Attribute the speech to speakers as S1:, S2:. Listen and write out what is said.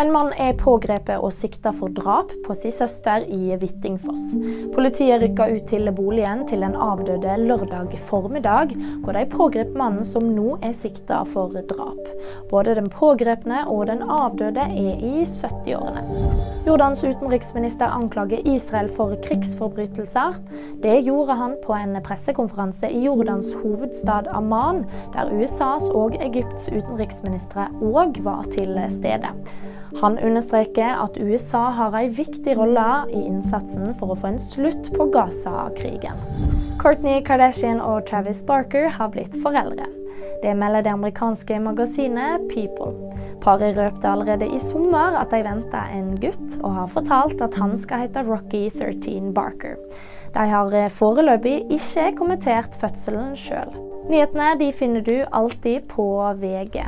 S1: En mann er pågrepet og sikta for drap på sin søster i Hvittingfoss. Politiet rykka ut til boligen til den avdøde lørdag formiddag, hvor de pågrep mannen som nå er sikta for drap. Både den pågrepne og den avdøde er i 70-årene. Jordans utenriksminister anklager Israel for krigsforbrytelser. Det gjorde han på en pressekonferanse i Jordans hovedstad Amman, der USAs og Egypts utenriksministre òg var til stede. Han understreker at USA har en viktig rolle i innsatsen for å få en slutt på Gaza-krigen. Courtney Kardashian og Travis Barker har blitt foreldre. Det melder det amerikanske magasinet People. Paret røpte allerede i sommer at de venter en gutt, og har fortalt at han skal hete Rocky 13 Barker. De har foreløpig ikke kommentert fødselen sjøl. Nyhetene finner du alltid på VG.